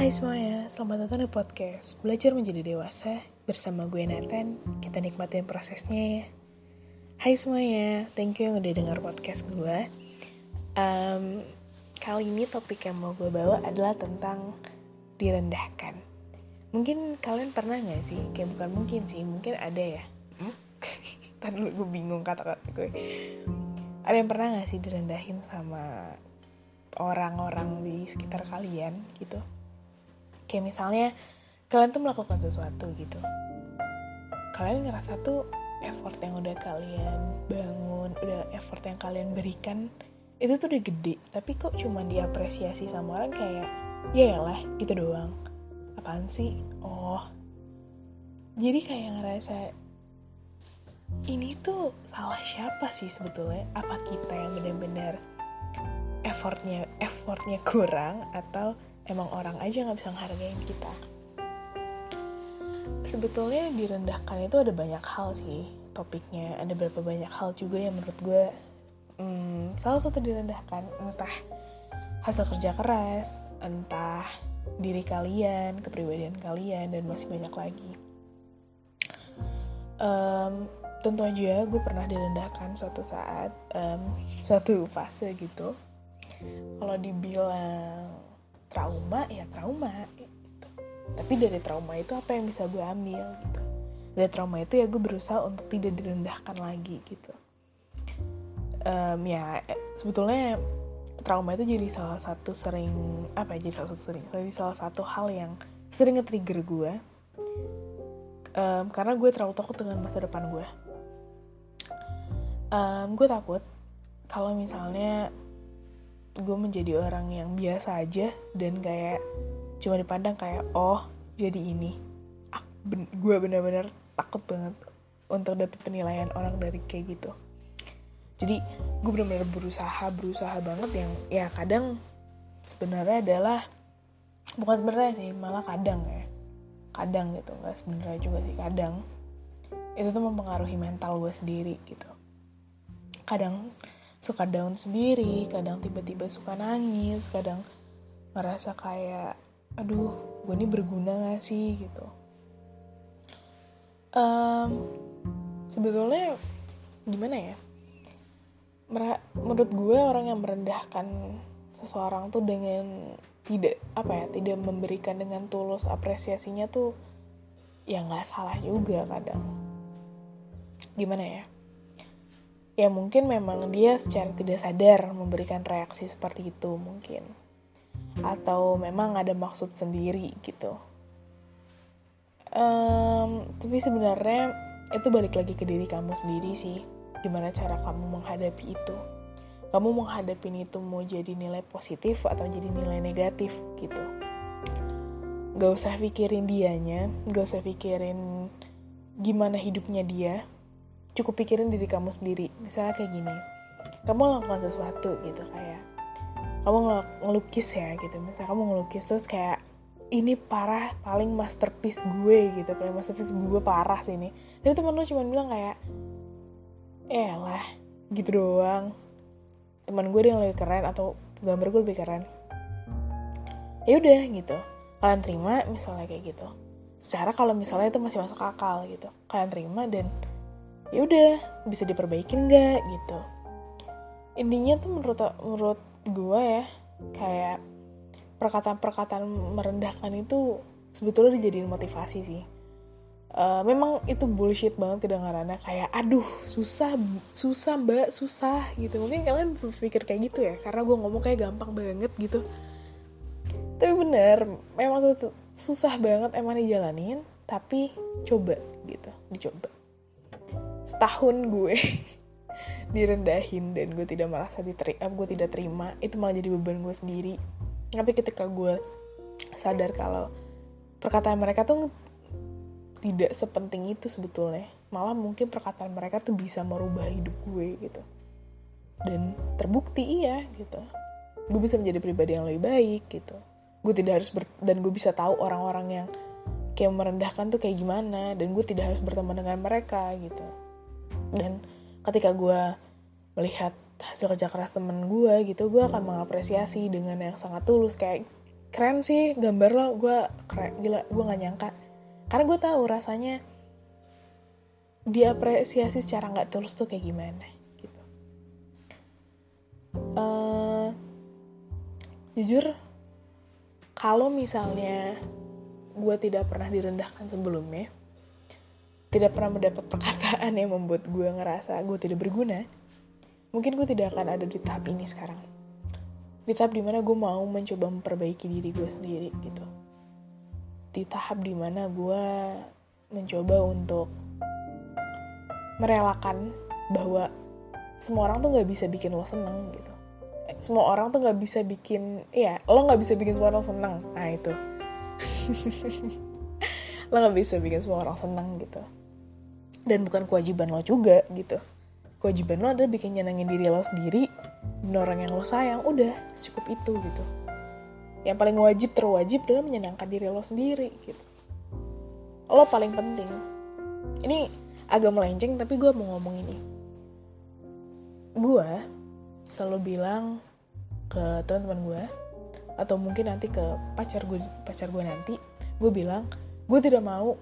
Hai semuanya, selamat datang di podcast Belajar Menjadi Dewasa bersama gue Nathan. Kita nikmatin prosesnya ya. Hai semuanya, thank you yang udah dengar podcast gue. Um, kali ini topik yang mau gue bawa adalah tentang direndahkan. Mungkin kalian pernah gak sih? Kayak bukan mungkin sih, mungkin ada ya. Hmm? Tadi gue bingung kata-kata gue. Ada yang pernah gak sih direndahin sama orang-orang di sekitar kalian gitu? Kayak misalnya kalian tuh melakukan sesuatu gitu. Kalian ngerasa tuh effort yang udah kalian bangun udah effort yang kalian berikan itu tuh udah gede. Tapi kok cuma diapresiasi sama orang kayak ya lah gitu doang. Apaan sih? Oh. Jadi kayak ngerasa ini tuh salah siapa sih sebetulnya? Apa kita yang benar-benar effortnya effortnya kurang atau emang orang aja nggak bisa ngehargain kita. Sebetulnya direndahkan itu ada banyak hal sih topiknya. Ada berapa banyak hal juga yang menurut gue hmm, salah satu direndahkan. Entah hasil kerja keras entah diri kalian kepribadian kalian dan masih banyak lagi. Um, tentu aja gue pernah direndahkan suatu saat um, suatu fase gitu. Kalau dibilang trauma ya trauma gitu. tapi dari trauma itu apa yang bisa gue ambil gitu. Dari trauma itu ya gue berusaha untuk tidak direndahkan lagi gitu. Um, ya sebetulnya trauma itu jadi salah satu sering apa ya jadi salah satu sering jadi salah satu hal yang sering nge-trigger gue um, karena gue terlalu takut dengan masa depan gue um, gue takut kalau misalnya gue menjadi orang yang biasa aja dan kayak cuma dipandang kayak oh jadi ini. Ben gue bener-bener takut banget untuk dapet penilaian orang dari kayak gitu. Jadi gue bener-bener berusaha berusaha banget yang ya kadang sebenarnya adalah bukan sebenarnya sih malah kadang ya. Kadang gitu nggak sebenarnya juga sih kadang. Itu tuh mempengaruhi mental gue sendiri gitu. Kadang suka down sendiri, kadang tiba-tiba suka nangis, kadang ngerasa kayak, aduh, gue ini berguna gak sih gitu. Um, sebetulnya gimana ya? Menurut gue orang yang merendahkan seseorang tuh dengan tidak apa ya, tidak memberikan dengan tulus apresiasinya tuh ya nggak salah juga kadang. Gimana ya? Ya mungkin memang dia secara tidak sadar memberikan reaksi seperti itu mungkin. Atau memang ada maksud sendiri gitu. Um, tapi sebenarnya itu balik lagi ke diri kamu sendiri sih. Gimana cara kamu menghadapi itu? Kamu menghadapi itu mau jadi nilai positif atau jadi nilai negatif gitu. Gak usah pikirin dianya gak usah pikirin gimana hidupnya dia cukup pikirin diri kamu sendiri. Misalnya kayak gini kamu melakukan sesuatu gitu kayak kamu ngelukis ya gitu. Misalnya kamu ngelukis terus kayak ini parah paling masterpiece gue gitu. Paling masterpiece gue parah sih ini. Tapi temen lu cuma bilang kayak eh lah gitu doang. Teman gue yang lebih keren atau gambar gue lebih keren. Ya udah gitu. Kalian terima misalnya kayak gitu. Secara kalau misalnya itu masih masuk akal gitu. Kalian terima dan ya udah bisa diperbaikin nggak gitu. Intinya tuh menurut menurut gue ya kayak perkataan-perkataan merendahkan itu sebetulnya dijadiin motivasi sih. Uh, memang itu bullshit banget kedengarannya kayak aduh susah susah mbak susah gitu. Mungkin kalian berpikir kayak gitu ya karena gue ngomong kayak gampang banget gitu. Tapi bener memang susah banget emang dijalanin tapi coba gitu dicoba setahun gue direndahin dan gue tidak merasa diterima gue tidak terima itu malah jadi beban gue sendiri. Tapi ketika gue sadar kalau perkataan mereka tuh tidak sepenting itu sebetulnya malah mungkin perkataan mereka tuh bisa merubah hidup gue gitu. Dan terbukti iya gitu. Gue bisa menjadi pribadi yang lebih baik gitu. Gue tidak harus ber dan gue bisa tahu orang-orang yang kayak merendahkan tuh kayak gimana dan gue tidak harus berteman dengan mereka gitu dan ketika gue melihat hasil kerja keras temen gue gitu gue akan mengapresiasi dengan yang sangat tulus. Kayak keren sih gambar lo gue keren gila gue nggak nyangka. Karena gue tahu rasanya diapresiasi secara nggak tulus tuh kayak gimana gitu. Uh, jujur kalau misalnya gue tidak pernah direndahkan sebelumnya tidak pernah mendapat perkataan yang membuat gue ngerasa gue tidak berguna mungkin gue tidak akan ada di tahap ini sekarang. Di tahap di mana gue mau mencoba memperbaiki diri gue sendiri gitu. Di tahap di mana gue mencoba untuk merelakan bahwa semua orang tuh nggak bisa bikin lo seneng gitu. Semua orang tuh nggak bisa bikin ya lo nggak bisa bikin semua orang seneng. Nah itu. Lo nggak bisa bikin semua orang seneng gitu dan bukan kewajiban lo juga gitu. Kewajiban lo adalah bikin nyenengin diri lo sendiri dan orang yang lo sayang udah cukup itu gitu. Yang paling wajib terwajib adalah menyenangkan diri lo sendiri gitu. Lo paling penting. Ini agak melenceng tapi gue mau ngomong ini. Gue selalu bilang ke teman-teman gue atau mungkin nanti ke pacar gue pacar gue nanti gue bilang gue tidak mau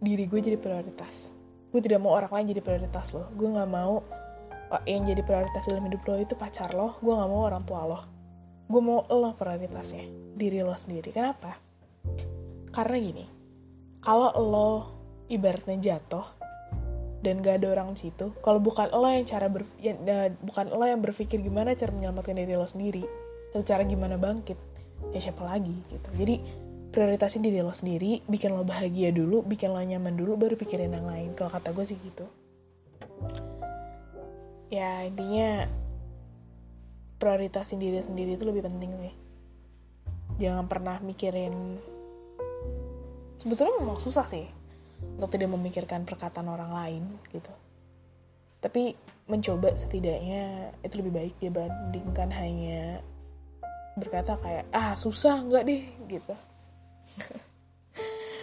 diri gue jadi prioritas gue tidak mau orang lain jadi prioritas lo gue nggak mau yang jadi prioritas dalam hidup lo itu pacar lo. Gue nggak mau orang tua lo. Gue mau lo prioritasnya diri lo sendiri. Kenapa? Karena gini kalau lo ibaratnya jatuh dan gak ada orang di situ kalau bukan lo yang cara ber, ya, bukan lo yang berpikir gimana cara menyelamatkan diri lo sendiri atau cara gimana bangkit ya siapa lagi gitu. Jadi prioritasin diri lo sendiri bikin lo bahagia dulu bikin lo nyaman dulu baru pikirin yang lain. Kalau kata gue sih gitu. Ya intinya prioritasin diri sendiri itu lebih penting sih. Jangan pernah mikirin sebetulnya memang susah sih untuk tidak memikirkan perkataan orang lain gitu. Tapi mencoba setidaknya itu lebih baik dibandingkan hanya berkata kayak ah susah nggak deh gitu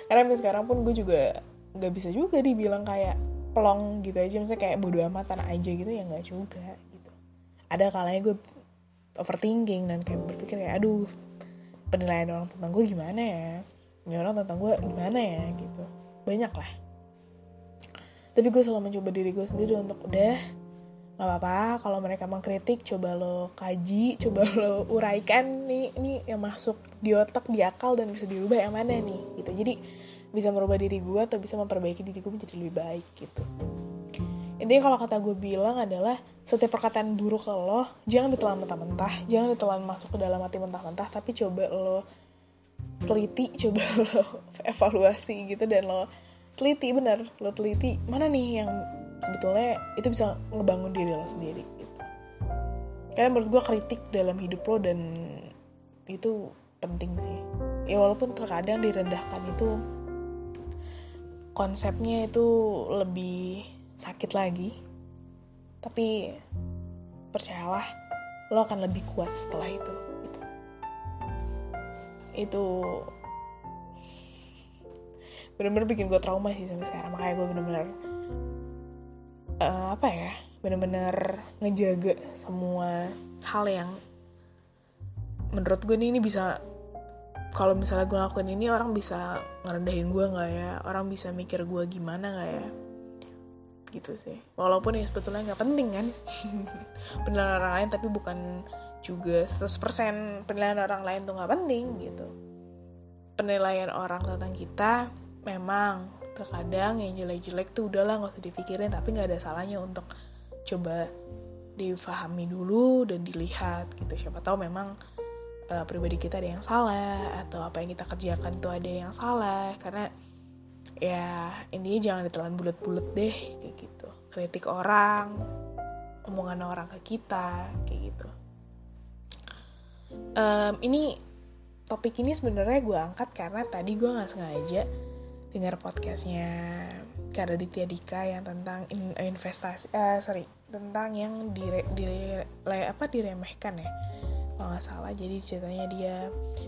karena sampai sekarang pun gue juga nggak bisa juga dibilang kayak pelong gitu aja. Misalnya kayak bodo amatan aja gitu ya nggak juga gitu. Ada kalanya gue overthinking dan kayak berpikir kayak aduh penilaian orang tentang gue gimana ya? Ini orang tentang gue gimana ya? Gitu. Banyak lah. Tapi gue selalu mencoba diri gue sendiri untuk udah nggak apa-apa kalau mereka mengkritik coba lo kaji coba lo uraikan nih ini yang masuk di otak di akal dan bisa dirubah yang mana nih gitu. Jadi bisa merubah diri gue atau bisa memperbaiki diri gue menjadi lebih baik gitu. Intinya kalau kata gue bilang adalah setiap perkataan buruk ke lo jangan ditelan mentah-mentah jangan ditelan masuk ke dalam hati mentah-mentah tapi coba lo teliti coba lo evaluasi gitu dan lo teliti bener lo teliti mana nih yang sebetulnya itu bisa ngebangun diri lo sendiri gitu. karena menurut gue kritik dalam hidup lo dan itu penting sih ya walaupun terkadang direndahkan itu konsepnya itu lebih sakit lagi tapi percayalah lo akan lebih kuat setelah itu gitu. itu bener-bener bikin gue trauma sih sampai sekarang makanya gue bener-bener uh, apa ya bener-bener ngejaga semua hal yang menurut gue ini, ini bisa kalau misalnya gue lakuin ini orang bisa ngerendahin gue nggak ya? Orang bisa mikir gue gimana nggak ya? Gitu sih. Walaupun ya sebetulnya nggak penting kan? Penilaian orang lain tapi bukan juga 100% penilaian orang lain tuh nggak penting gitu. Penilaian orang tentang kita memang terkadang yang jelek-jelek tuh udahlah nggak usah dipikirin. Tapi nggak ada salahnya untuk coba difahami dulu dan dilihat gitu. Siapa tahu memang uh, pribadi kita ada yang salah atau apa yang kita kerjakan tuh ada yang salah. Karena ya intinya jangan ditelan bulat-bulat deh kayak gitu. Kritik orang omongan orang ke kita kayak gitu. Um, ini topik ini sebenarnya gue angkat karena tadi gue nggak sengaja dengar podcastnya Karaditya Dika yang tentang investasi uh, sorry tentang yang dire, dire, apa diremehkan ya. Kalau nggak salah jadi ceritanya dia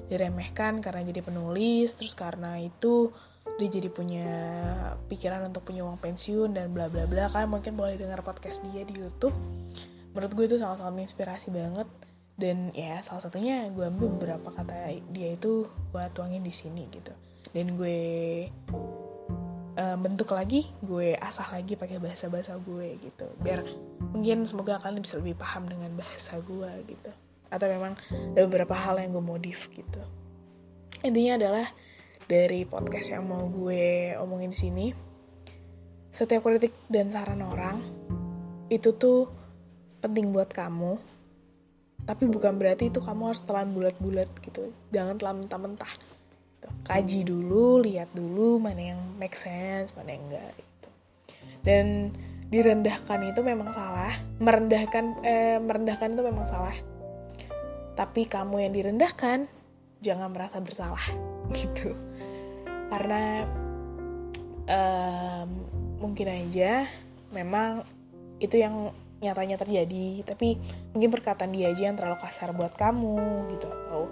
diremehkan karena jadi penulis terus karena itu dia jadi punya pikiran untuk punya uang pensiun dan bla bla bla. Kalian mungkin boleh dengar podcast dia di YouTube. Menurut gue itu sangat-sangat menginspirasi banget. Dan ya salah satunya gue ambil beberapa kata dia itu gue tuangin di sini gitu dan gue uh, bentuk lagi gue asah lagi pakai bahasa bahasa gue gitu. Biar mungkin semoga kalian bisa lebih paham dengan bahasa gue gitu. Atau memang ada beberapa hal yang gue modif gitu. Intinya adalah dari podcast yang mau gue omongin di sini setiap kritik dan saran orang itu tuh penting buat kamu. Tapi bukan berarti itu kamu harus telan bulat-bulat gitu. Jangan telan mentah-mentah. Kaji dulu lihat dulu mana yang make sense mana yang enggak gitu. Dan direndahkan itu memang salah. Merendahkan eh, merendahkan itu memang salah. Tapi kamu yang direndahkan jangan merasa bersalah gitu. Karena um, mungkin aja memang itu yang nyatanya terjadi. Tapi mungkin perkataan dia aja yang terlalu kasar buat kamu gitu. Atau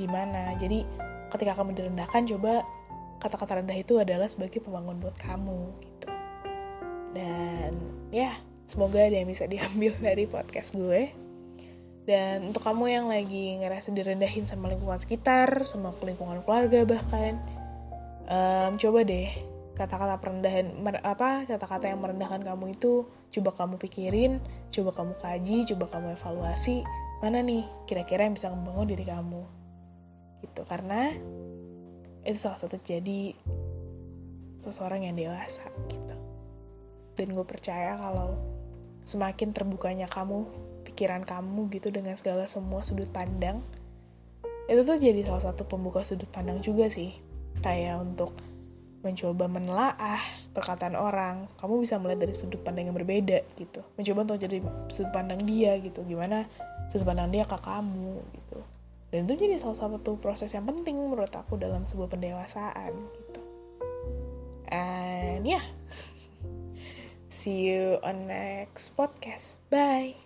gimana. Jadi ketika kamu direndahkan coba kata-kata rendah itu adalah sebagai pembangun buat kamu gitu. Dan ya semoga ada yang bisa diambil dari podcast gue. Dan untuk kamu yang lagi ngerasa direndahin sama lingkungan sekitar sama lingkungan keluarga bahkan um, coba deh kata-kata perendahan apa kata-kata yang merendahkan kamu itu coba kamu pikirin coba kamu kaji coba kamu evaluasi mana nih kira-kira yang bisa membangun diri kamu gitu karena itu salah satu jadi seseorang yang dewasa gitu dan gue percaya kalau semakin terbukanya kamu pikiran kamu gitu dengan segala semua sudut pandang itu tuh jadi salah satu pembuka sudut pandang juga sih kayak untuk mencoba menelaah perkataan orang, kamu bisa melihat dari sudut pandang yang berbeda gitu. Mencoba untuk jadi sudut pandang dia gitu, gimana sudut pandang dia ke kamu gitu. Dan itu jadi salah satu proses yang penting menurut aku dalam sebuah pendewasaan gitu. And yeah, see you on next podcast. Bye.